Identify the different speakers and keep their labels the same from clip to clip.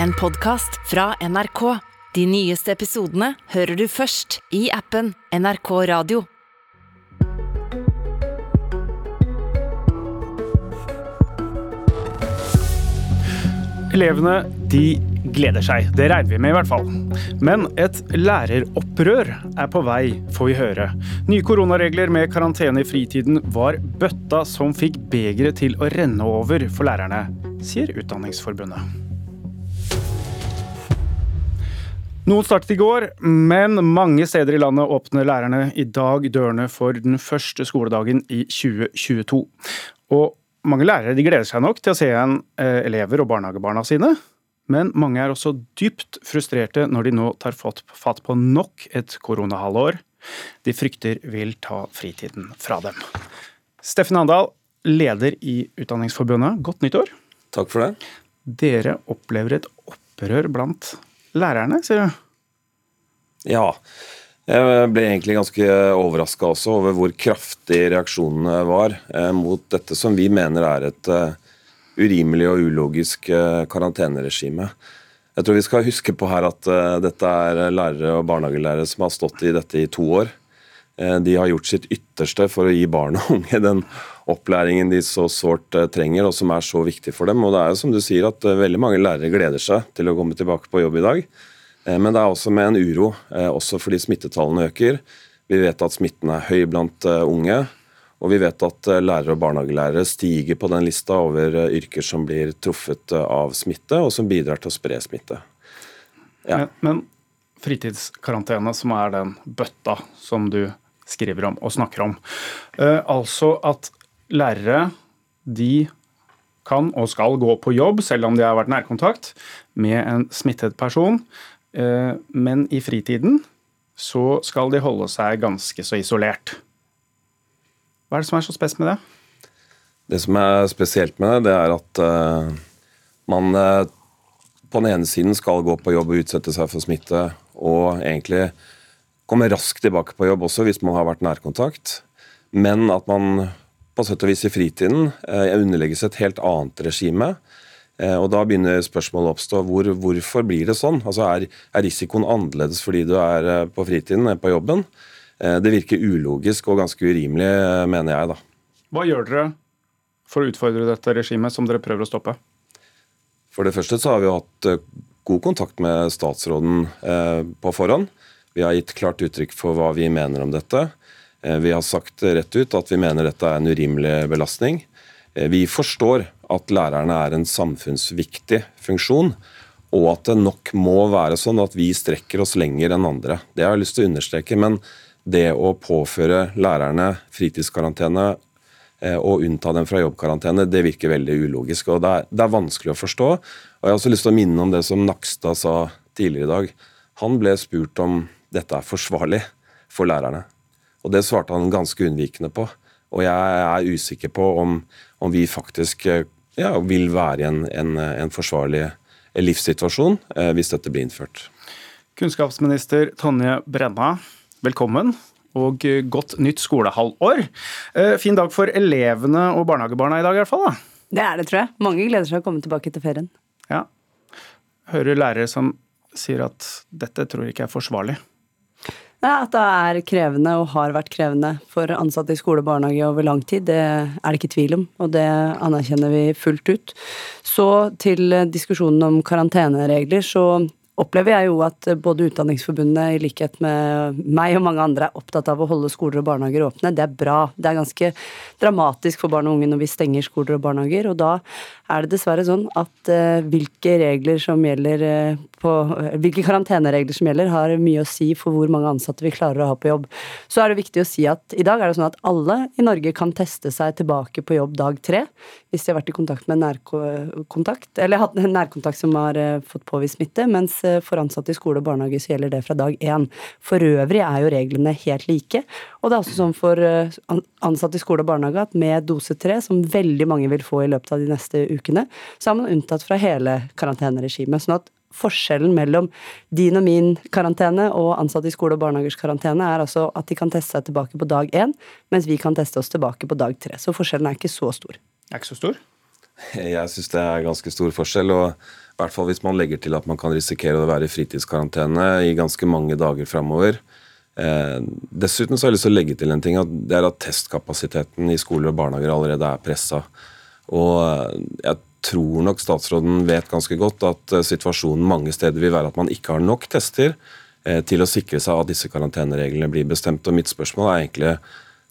Speaker 1: En podkast fra NRK. De nyeste episodene hører du først i appen NRK Radio.
Speaker 2: Elevene de gleder seg, det regner vi med i hvert fall. Men et læreropprør er på vei, får vi høre. Nye koronaregler med karantene i fritiden var bøtta som fikk begeret til å renne over for lærerne, sier Utdanningsforbundet. Noen startet i går, men mange steder i landet åpner lærerne i dag dørene for den første skoledagen i 2022. Og mange lærere de gleder seg nok til å se igjen eh, elever og barnehagebarna sine. Men mange er også dypt frustrerte når de nå tar fatt på nok et koronahalvår de frykter vil ta fritiden fra dem. Steffen Andal, leder i Utdanningsforbundet, godt nyttår.
Speaker 3: Takk for det.
Speaker 2: Dere opplever et opprør blant lærerne, sier du?
Speaker 3: Ja. Jeg ble egentlig ganske overraska også over hvor kraftig reaksjonene var eh, mot dette som vi mener er et eh, urimelig og ulogisk eh, karanteneregime. Jeg tror vi skal huske på her at dette er lærere og barnehagelærere som har stått i dette i to år. De har gjort sitt ytterste for å gi barn og unge den opplæringen de så sårt trenger, og som er så viktig for dem. Og det er jo som du sier at veldig mange lærere gleder seg til å komme tilbake på jobb i dag. Eh, men det er også med en uro, eh, også fordi smittetallene øker. Vi vet at smitten er høy blant eh, unge. Og vi vet at lærere og barnehagelærere stiger på den lista over yrker som blir truffet av smitte, og som bidrar til å spre smitte.
Speaker 2: Ja. Men, men fritidskarantene, som er den bøtta som du skriver om og snakker om, uh, altså at lærere de kan og skal gå på jobb selv om de har vært nærkontakt med en smittet person. Eh, men i fritiden så skal de holde seg ganske så isolert. Hva er det som er så spes med det?
Speaker 3: Det som er spesielt med det, det er at uh, man uh, på den ene siden skal gå på jobb og utsette seg for smitte, og egentlig komme raskt tilbake på jobb også hvis man har vært nærkontakt, men at man på sett og vis i fritiden Jeg underlegges et helt annet regime Eh, og Da begynner spørsmålet å oppstå. Hvor, hvorfor blir det sånn? Altså er, er, risikoen annerledes fordi du er eh, på fritiden enn på jobben? Eh, det virker ulogisk og ganske urimelig, mener jeg. da.
Speaker 2: Hva gjør dere for å utfordre dette regimet som dere prøver å stoppe?
Speaker 3: For det første så har vi hatt god kontakt med statsråden på forhånd. Vi har gitt klart uttrykk for hva vi mener om dette. Vi har sagt rett ut at vi mener dette er en urimelig belastning. Vi forstår at lærerne er en samfunnsviktig funksjon, og at det nok må være sånn at vi strekker oss lenger enn andre. Det har jeg lyst til å understreke. Men det å påføre lærerne fritidskarantene eh, og unnta dem fra jobbkarantene, det virker veldig ulogisk. og det er, det er, vanskelig å forstå. Og Jeg har også lyst til å minne om det som Nakstad sa tidligere i dag. Han ble spurt om dette er forsvarlig for lærerne. Og det svarte han ganske unnvikende på. Og jeg er usikker på om, om vi faktisk eh, ja, vil være i en, en, en forsvarlig livssituasjon eh, hvis dette blir innført.
Speaker 2: Kunnskapsminister Tonje Brenna, velkommen. Og godt nytt skolehalvår. Eh, fin dag for elevene og barnehagebarna i dag, i hvert fall. da.
Speaker 4: Det er det, tror jeg. Mange gleder seg å komme tilbake til ferien.
Speaker 2: Ja. Hører lærere som sier at dette tror jeg ikke er forsvarlig.
Speaker 4: At det er krevende og har vært krevende for ansatte i skole og barnehage over lang tid, det er det ikke tvil om, og det anerkjenner vi fullt ut. Så til diskusjonen om karanteneregler, så opplever jeg jo at både Utdanningsforbundet, i likhet med meg og mange andre, er opptatt av å holde skoler og barnehager åpne. Det er bra. Det er ganske dramatisk for barn og unge når vi stenger skoler og barnehager. Og da er det dessverre sånn at uh, hvilke regler som gjelder uh, på Hvilke karanteneregler som gjelder, har mye å si for hvor mange ansatte vi klarer å ha på jobb. Så er det viktig å si at i dag er det sånn at alle i Norge kan teste seg tilbake på jobb dag tre hvis de har vært i kontakt med nærkontakt, eller hatt en nærkontakt som har fått påvist smitte. mens for ansatte i skole og barnehage så gjelder det fra dag én. For øvrig er jo reglene helt like. Og det er også sånn for eh, ansatte i skole og barnehage at med dose tre, som veldig mange vil få i løpet av de neste ukene, så er man unntatt fra hele karanteneregimet. sånn at Forskjellen mellom din og min karantene og ansatte i skole og barnehagers karantene er altså at de kan teste seg tilbake på dag én, mens vi kan teste oss tilbake på dag tre. Så forskjellen er ikke så stor.
Speaker 2: Er ikke så stor?
Speaker 3: Jeg syns det er ganske stor forskjell. og hvert fall hvis man legger til at man kan risikere å være i fritidskarantene i ganske mange dager framover. Eh, dessuten så har jeg lyst til å legge til en ting, at det er at testkapasiteten i skoler og barnehager allerede er pressa. Og eh, jeg tror nok statsråden vet ganske godt at eh, situasjonen mange steder vil være at man ikke har nok tester eh, til å sikre seg at disse karantenereglene blir bestemt. Og mitt spørsmål er egentlig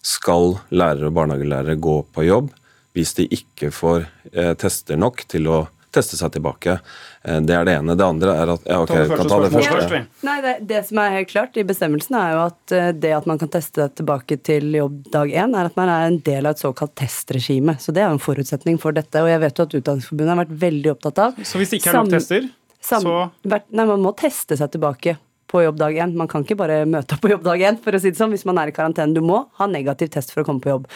Speaker 3: skal lærere og barnehagelærere gå på jobb hvis de ikke får eh, tester nok til å teste seg tilbake. Eh, det er det ene. Det andre er at ja, ok,
Speaker 2: Ta det
Speaker 3: kan ta det første.
Speaker 2: først.
Speaker 4: Nei, det, det som er helt klart i bestemmelsen, er jo at eh, det at man kan teste seg tilbake til jobb dag én, er at man er en del av et såkalt testregime. Så det er jo en forutsetning for dette. Og jeg vet jo at Utdanningsforbundet har vært veldig opptatt av
Speaker 2: Så hvis det ikke er nok tester, så
Speaker 4: Nei, man må teste seg tilbake på jobb dag én. Man kan ikke bare møte opp på jobb dag én, for å si det sånn, hvis man er i karantene. Du må ha negativ test for å komme på jobb.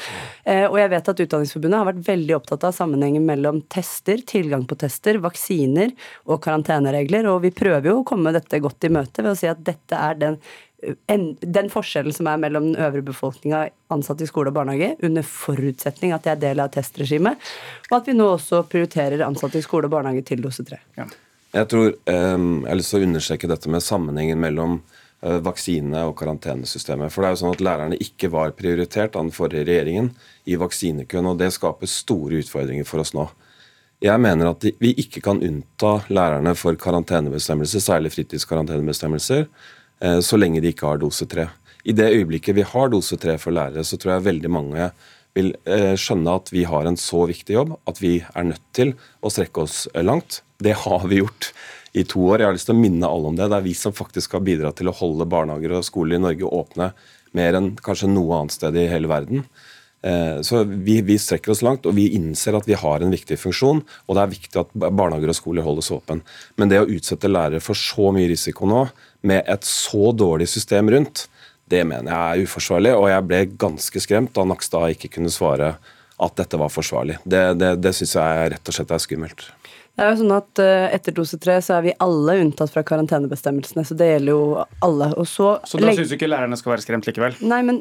Speaker 4: Eh, og jeg vet at Utdanningsforbundet har vært veldig opptatt av sammenhengen mellom tester, tilgang på tester, vaksiner og karanteneregler, og vi prøver jo å komme dette godt i møte ved å si at dette er den en, den forskjellen som er mellom den øvrige befolkninga ansatte i skole og barnehage, under forutsetning at de er del av testregimet, og at vi nå også prioriterer ansatte i skole og barnehage til dose tre.
Speaker 2: ja.
Speaker 3: Jeg tror, um, jeg har lyst til å understreke dette med sammenhengen mellom uh, vaksine og karantenesystemet. For det er jo sånn at lærerne ikke var prioritert av den forrige regjeringen i vaksinekøen, og det skaper store utfordringer for oss nå. Jeg mener at vi ikke kan unnta lærerne for karantenebestemmelser, særlig fritidskarantenebestemmelser, eh, så lenge de ikke har dose tre. I det øyeblikket vi har dose tre for lærere, så tror jeg veldig mange vil eh, skjønne at vi har en så viktig jobb at vi er nødt til å strekke oss langt. Det har vi gjort i to år. Jeg har lyst til å minne alle om det. Det er vi som faktisk har bidratt til å holde barnehager og skoler i Norge åpne mer enn kanskje noe annet sted i hele verden. Eh, Så vi, vi strekker oss langt, og vi innser at vi har en viktig funksjon. Og det er viktig at barnehager og skoler holdes åpen. Men det å utsette lærere for så mye risiko nå, med et så dårlig system rundt, det mener jeg er uforsvarlig. Og jeg ble ganske skremt da Nakstad ikke kunne svare at dette var forsvarlig. Det, det, det syns jeg rett og slett er skummelt.
Speaker 4: Det er jo sånn at eh, Etter dose tre så er vi alle unntatt fra karantenebestemmelsene. så Det gjelder jo alle. Så,
Speaker 2: Så da syns du ikke lærerne skal være skremt likevel?
Speaker 4: Nei, men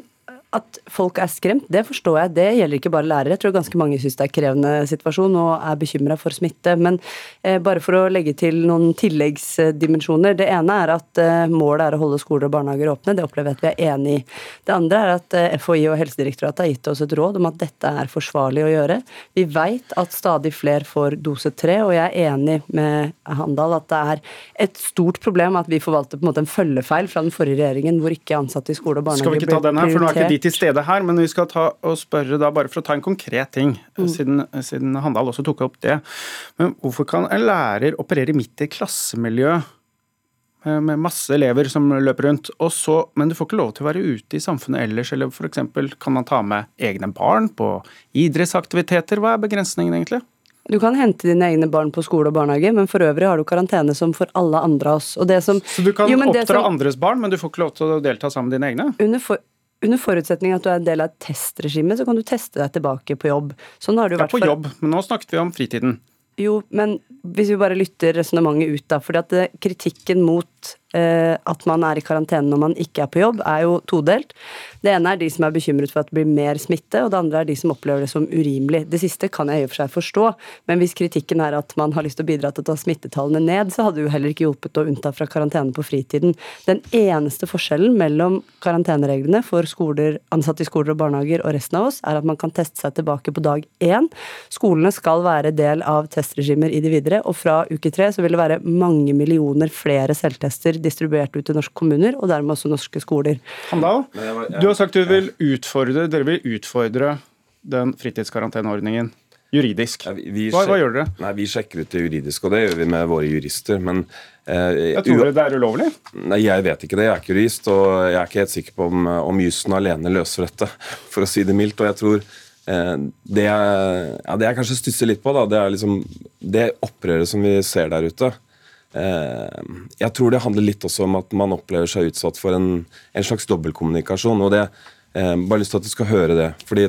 Speaker 4: at folk er skremt, det forstår jeg. Det gjelder ikke bare lærere. Jeg tror ganske mange syns det er en krevende situasjon og er bekymra for smitte. Men eh, bare for å legge til noen tilleggsdimensjoner. Det ene er at eh, målet er å holde skoler og barnehager åpne. Det opplever jeg at vi er enig i. Det andre er at eh, FHI og Helsedirektoratet har gitt oss et råd om at dette er forsvarlig å gjøre. Vi veit at stadig flere får dose tre, og jeg er enig med Handal at det er et stort problem at vi forvalter på en måte en følgefeil fra den forrige regjeringen, hvor ikke ansatte i skole og barnehage
Speaker 2: Skal vi ikke ta den her, for nå er ikke de
Speaker 4: prioritert.
Speaker 2: Til stede her, men vi skal ta og spørre da bare for å ta en konkret ting,
Speaker 4: Mm.
Speaker 2: siden, siden Handal også tok opp det. Men hvorfor kan en lærer operere midt i et klassemiljø eh, med masse elever som løper rundt, og så, men du får ikke lov til å være ute i samfunnet ellers, eller f.eks. kan man ta med egne barn på idrettsaktiviteter? Hva er begrensningen egentlig?
Speaker 4: Du kan hente dine egne barn på skole og barnehage, men for øvrig har du karantene som for alle andre av oss. Som,
Speaker 2: Så du kan
Speaker 4: Jo,
Speaker 2: oppdra
Speaker 4: som-
Speaker 2: andres barn, men du får ikke lov til å delta sammen med dine egne?
Speaker 4: under, for, under forutsetning at du er en del av et testregime, så kan du teste deg tilbake på jobb. Sånn har det jo
Speaker 2: Ja,
Speaker 4: vært
Speaker 2: på
Speaker 4: for-
Speaker 2: jobb, men nå snakket vi om fritiden.
Speaker 4: Jo, men hvis vi bare lytter resonnementet ut, da. fordi at kritikken mot at man er i karantene når man ikke er på jobb, er jo todelt. Det ene er de som er bekymret for at det blir mer smitte, og det andre er de som opplever det som urimelig. Det siste kan jeg i og for seg forstå, men hvis kritikken er at man har lyst til å bidra til å ta smittetallene ned, så hadde det jo heller ikke hjulpet å unnta fra karantene på fritiden. Den eneste forskjellen mellom karantenereglene for skoler, ansatte i skoler og barnehager og resten av oss, er at man kan teste seg tilbake på dag én. Skolene skal være del av testregimer i det videre, og fra uke tre så vil det være mange millioner flere selvtester distribuert ut til norske kommuner, og dermed også norske skoler.
Speaker 2: Handal, du har sagt du vil utfordre, dere vil utfordre den fritidskaranteneordningen juridisk. Hva, hva gjør dere?
Speaker 3: Nei, Vi sjekker ut det juridiske, og det gjør vi med våre jurister. Men eh,
Speaker 2: Jeg tror det er ulovlig?
Speaker 3: Nei, Jeg vet ikke det. Jeg er ikke jurist, og jeg er ikke helt sikker på om, om jussen alene løser dette, for å si det mildt. Og jeg tror eh, det, jeg, ja, det jeg kanskje stusser litt på, da, det er liksom det opprøret som vi ser der ute. Eh, jeg tror det handler litt også om at man opplever seg utsatt for en, en slags dobbeltkommunikasjon. og det eh, Bare lyst til at du skal høre det. fordi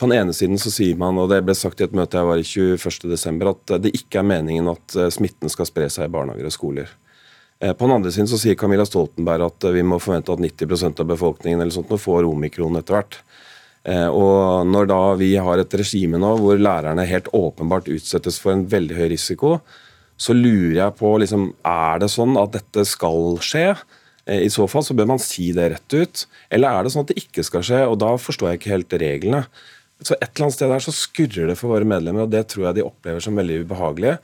Speaker 3: på den ene siden så sier man, og det ble sagt i et møte jeg var i 21.12., at det ikke er meningen at eh, smitten skal spre seg i barnehager og skoler. På den andre siden så sier Camilla Stoltenberg at vi må forvente at 90% av befolkningen eller sånt nå får omikron etter hvert. Og når da vi har et regime nå hvor lærerne helt åpenbart utsettes for en veldig høy risiko, så lurer jeg på liksom, er det sånn at dette skal skje. Eh, I så fall så bør man si det rett ut. Eller er det sånn at det ikke skal skje, og da forstår jeg ikke helt reglene. Så Et eller annet sted der så skurrer det for våre medlemmer, og det tror jeg de opplever som veldig ubehagelig.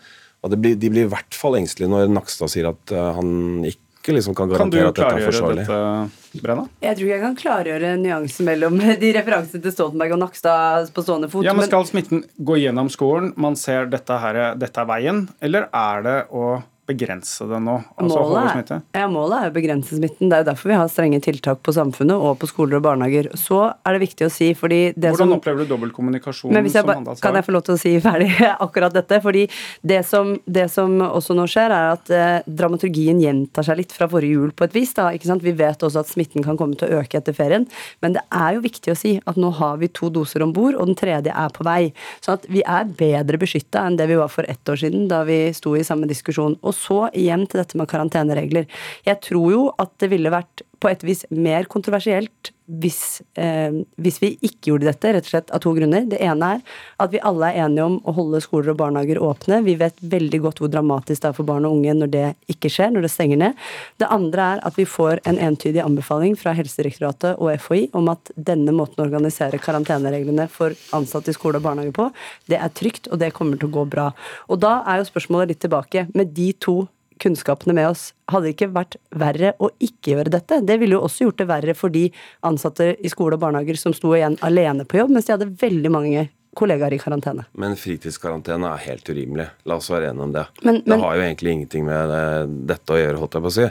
Speaker 3: Og blir, De blir i hvert fall engstelige når Nakstad sier at uh, han ikke liksom kan garantere at dette er forsvarlig. Kan du klargjøre
Speaker 2: dette, Brenna?
Speaker 4: Jeg tror ikke jeg kan klargjøre nyansen mellom de referansene til Stoltenberg og Nakstad på stående fot.
Speaker 2: Ja, men Skal smitten gå gjennom skolen, man ser dette, her, dette er veien, eller er det å begrense det nå?
Speaker 4: Altså målet, er, ja, målet er å begrense smitten. Det er jo derfor vi har strenge tiltak på samfunnet og på skoler og barnehager. Så er det viktig å si fordi
Speaker 2: Hvordan som, opplever du dobbeltkommunikasjon
Speaker 4: men hvis jeg, ba, Kan jeg få lov til å si ferdig akkurat dette? Fordi det som, det som også nå skjer, er at eh, dramaturgien gjentar seg litt fra forrige jul på et vis. Da? Vi vet også at smitten kan komme til å øke etter ferien, men det er jo viktig å si at nå har vi to doser om bord, og den tredje er på vei. Så at vi er bedre beskytta enn det vi var for ett år siden, da vi sto i samme diskusjon. Og så igjen til dette med karanteneregler. Jeg tror jo at det ville vært på et vis mer kontroversielt hvis, eh, hvis, vi ikke gjorde dette, rett og slett av to grunner. Det ene er at vi alle er enige om å holde skoler og barnehager åpne. Vi vet veldig godt hvor dramatisk det er for barn og unge når det ikke skjer, når det stenger ned. Det andre er at vi får en entydig anbefaling fra Helsedirektoratet og FHI om at denne måten å organisere karantenereglene for ansatte i skole og barnehage på, det er trygt, og det kommer til å gå bra. Og da er jo spørsmålet litt tilbake. Med de to kunnskapene med oss. Hadde det ikke vært verre å ikke gjøre dette? Det ville jo også gjort det verre for de ansatte i skole og barnehager som sto igjen alene på jobb, mens de hadde veldig mange kollegaer i karantene.
Speaker 3: Men fritidskarantene er helt urimelig. La oss være enige om det. Men, men, det har jo egentlig ingenting med eh, dette å gjøre, holdt jeg på å si.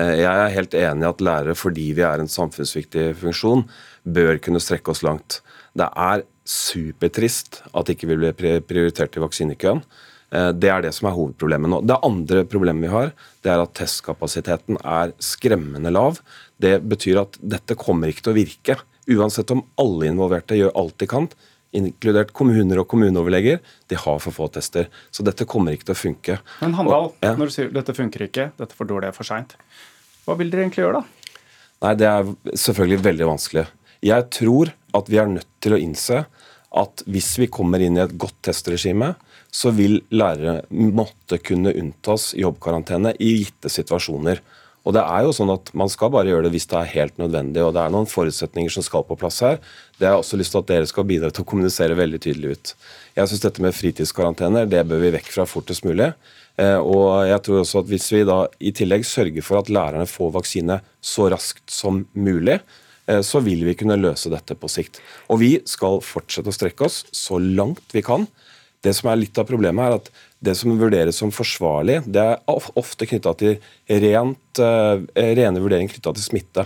Speaker 3: Eh, jeg er helt enig i at lærere, fordi vi er en samfunnsviktig funksjon, bør kunne strekke oss langt. Det er supertrist at ikke vi ble prioritert i vaksinekøen. Eh, det er det som er hovedproblemet nå. Det andre problemet vi har, det er at testkapasiteten er skremmende lav. Det betyr at dette kommer ikke til å virke. Uansett om alle involverte gjør alt de kan, inkludert kommuner og kommuneoverleger, de har for få tester. Så dette kommer ikke til å funke.
Speaker 2: Men Handal, ja. når du sier dette funker ikke, dette for dårlig er for seint, hva vil dere egentlig gjøre da?
Speaker 3: Nei, Det er selvfølgelig veldig vanskelig. Jeg tror at vi er nødt til å innse at hvis vi kommer inn i et godt testregime, så vil lærere måtte kunne unntas jobbkarantene i gitte situasjoner. Og det er jo sånn at Man skal bare gjøre det hvis det er helt nødvendig. og Det er noen forutsetninger som skal på plass her. Det har jeg også lyst til at dere skal bidra til å kommunisere veldig tydelig ut. Jeg syns dette med fritidskarantener det bør vi vekk fra fortest mulig. Eh, og jeg tror også at Hvis vi da i tillegg sørger for at lærerne får vaksine så raskt som mulig, så vil vi kunne løse dette på sikt. Og vi skal fortsette å strekke oss så langt vi kan det som er litt av problemet, er at det som vurderes som forsvarlig, det er ofte knytta til rent, uh, rene vurderinger knytta til smitte.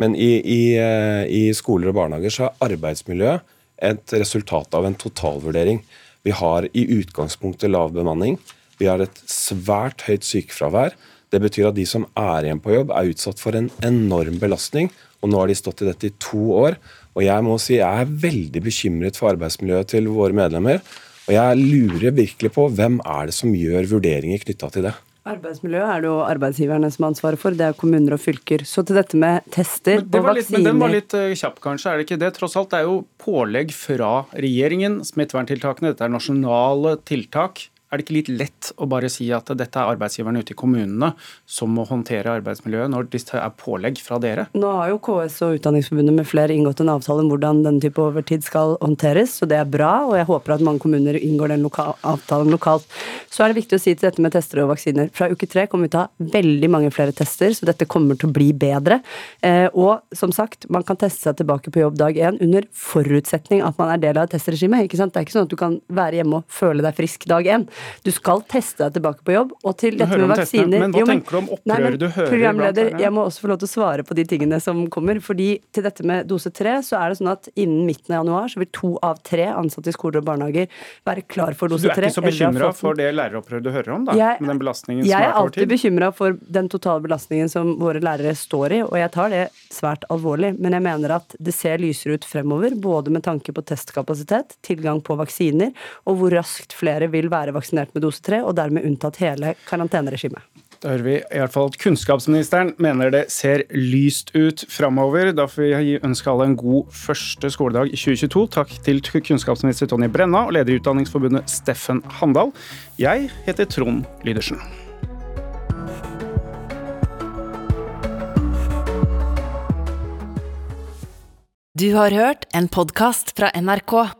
Speaker 3: Men i, i, uh, i, skoler og barnehager så er arbeidsmiljøet et resultat av en totalvurdering. Vi har i utgangspunktet lav bemanning. Vi har et svært høyt sykefravær. Det betyr at de som er igjen på jobb, er utsatt for en enorm belastning. Og nå har de stått i dette i to år. Og jeg må si jeg er veldig bekymret for arbeidsmiljøet til våre medlemmer. Og jeg lurer virkelig på hvem er det som gjør vurderinger knytta til det.
Speaker 4: Arbeidsmiljøet er det jo arbeidsgiverne som har ansvaret for, det er kommuner og fylker. Så til dette med tester
Speaker 2: og vaksiner Men den var litt kjapp, kanskje, er det ikke det? Tross alt, det er jo pålegg fra regjeringen, smitteverntiltakene. Dette er nasjonale tiltak. Er det ikke litt lett å bare si at dette er arbeidsgiverne ute i kommunene som må håndtere arbeidsmiljøet, når det er pålegg fra dere?
Speaker 4: Nå har jo KS og Utdanningsforbundet med flere inngått en avtale om hvordan denne type overtid skal håndteres, så det er bra, og jeg håper at mange kommuner inngår den loka avtalen lokalt. Så er det viktig å si til dette med tester og vaksiner. Fra uke tre kommer vi til å ha veldig mange flere tester, så dette kommer til å bli bedre. Eh, og som sagt, man kan teste seg tilbake på jobb dag én under forutsetning at man er del av et testregime. Ikke sant? Det er ikke sånn at du kan være hjemme og føle deg frisk dag én. Du skal teste deg tilbake på jobb. Og til dette med vaksiner
Speaker 2: Men hva jo, men, tenker du om opprøret du hører?
Speaker 4: Programleder, jeg må også få lov til å svare på de tingene som kommer. fordi til dette med dose tre, så er det sånn at innen midten av januar så vil to av tre ansatte i skoler og barnehager være klar for dose tre.
Speaker 2: Du er ikke så bekymra for det læreropprøret du hører om, da? Jeg, med den belastningen som
Speaker 4: er Jeg er alltid bekymra for den totale belastningen som våre lærere står i, og jeg tar det svært alvorlig. Men jeg mener at det ser lysere ut fremover, både med tanke på testkapasitet, tilgang på vaksiner, og hvor raskt flere vil være vaksinert med dose tre, og dermed unntatt hele karanteneregimet.
Speaker 2: Da hører vi i hvert fall at kunnskapsministeren mener det ser lyst ut framover. Da får vi ønske alle en god første skoledag i 2022. Takk til kunnskapsminister Tonje Brenna og leder i Utdanningsforbundet Steffen Handal. Jeg heter Trond Lydersen.
Speaker 1: Du har hørt en podkast fra NRK.